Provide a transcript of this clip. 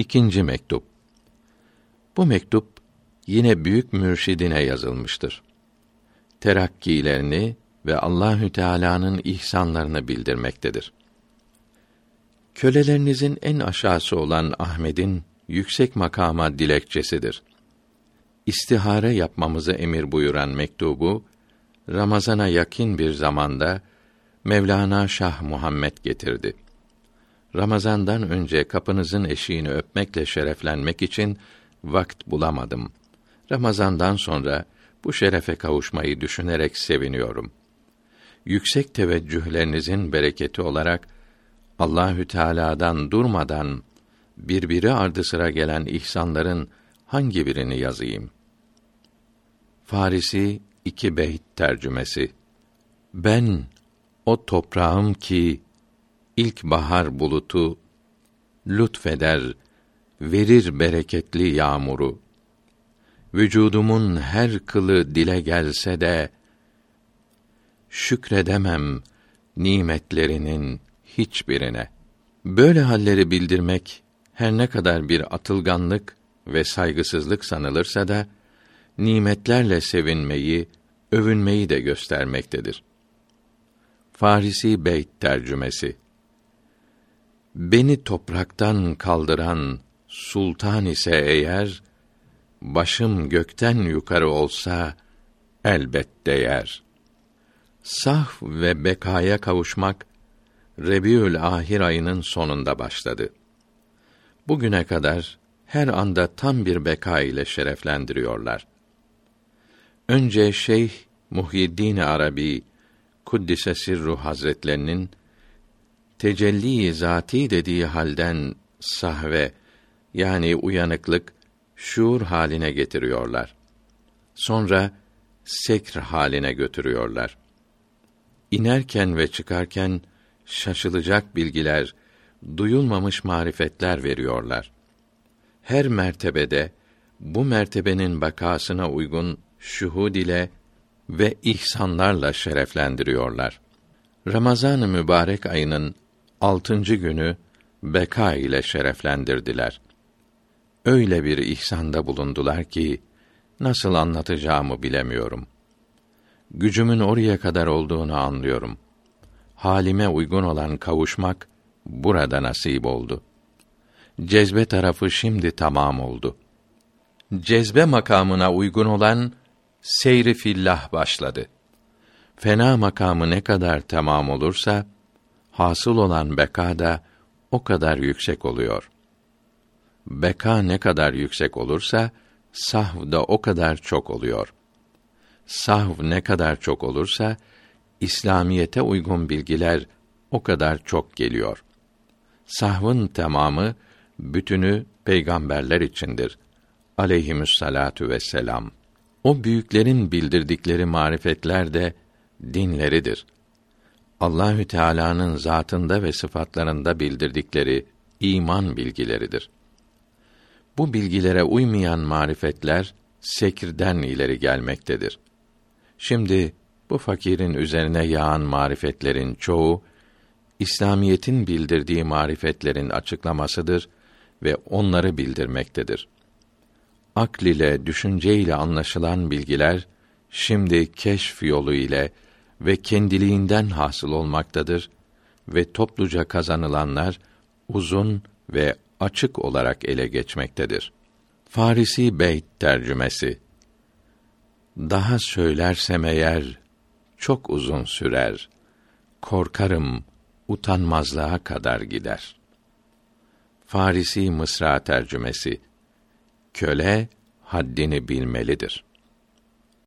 İkinci mektup. Bu mektup yine büyük mürşidine yazılmıştır. Terakkilerini ve Allahü Teala'nın ihsanlarını bildirmektedir. Kölelerinizin en aşağısı olan Ahmet'in yüksek makama dilekçesidir. İstihare yapmamızı emir buyuran mektubu Ramazana yakın bir zamanda Mevlana Şah Muhammed getirdi. Ramazandan önce kapınızın eşiğini öpmekle şereflenmek için vakt bulamadım. Ramazandan sonra bu şerefe kavuşmayı düşünerek seviniyorum. Yüksek teveccühlerinizin bereketi olarak Allahü Teala'dan durmadan birbiri ardı sıra gelen ihsanların hangi birini yazayım? Farisi iki beyt tercümesi. Ben o toprağım ki ilk bahar bulutu lütfeder, verir bereketli yağmuru. Vücudumun her kılı dile gelse de şükredemem nimetlerinin hiçbirine. Böyle halleri bildirmek her ne kadar bir atılganlık ve saygısızlık sanılırsa da nimetlerle sevinmeyi, övünmeyi de göstermektedir. Farisi Beyt tercümesi Beni topraktan kaldıran sultan ise eğer başım gökten yukarı olsa elbet değer. Sah ve bekaya kavuşmak Rebiül Ahir ayının sonunda başladı. Bugüne kadar her anda tam bir beka ile şereflendiriyorlar. Önce Şeyh Muhyiddin Arabi Kuddise Sirru Hazretlerinin tecelli zati dediği halden sahve yani uyanıklık şuur haline getiriyorlar. Sonra sekr haline götürüyorlar. İnerken ve çıkarken şaşılacak bilgiler, duyulmamış marifetler veriyorlar. Her mertebede bu mertebenin bakasına uygun şuhud ile ve ihsanlarla şereflendiriyorlar. Ramazan-ı mübarek ayının altıncı günü beka ile şereflendirdiler. Öyle bir ihsanda bulundular ki nasıl anlatacağımı bilemiyorum. Gücümün oraya kadar olduğunu anlıyorum. Halime uygun olan kavuşmak burada nasip oldu. Cezbe tarafı şimdi tamam oldu. Cezbe makamına uygun olan seyri fillah başladı. Fena makamı ne kadar tamam olursa hasıl olan beka da o kadar yüksek oluyor. Beka ne kadar yüksek olursa sahv da o kadar çok oluyor. Sahv ne kadar çok olursa İslamiyete uygun bilgiler o kadar çok geliyor. Sahvın tamamı bütünü peygamberler içindir. Aleyhimüssalatu vesselam. O büyüklerin bildirdikleri marifetler de dinleridir. Allahü Teala'nın zatında ve sıfatlarında bildirdikleri iman bilgileridir. Bu bilgilere uymayan marifetler sekirden ileri gelmektedir. Şimdi bu fakirin üzerine yağan marifetlerin çoğu İslamiyetin bildirdiği marifetlerin açıklamasıdır ve onları bildirmektedir. Akl ile, düşünce ile anlaşılan bilgiler şimdi keşf yolu ile ve kendiliğinden hasıl olmaktadır ve topluca kazanılanlar uzun ve açık olarak ele geçmektedir. Farisi Beyt tercümesi Daha söylersem eğer çok uzun sürer. Korkarım utanmazlığa kadar gider. Farisi Mısra tercümesi Köle haddini bilmelidir.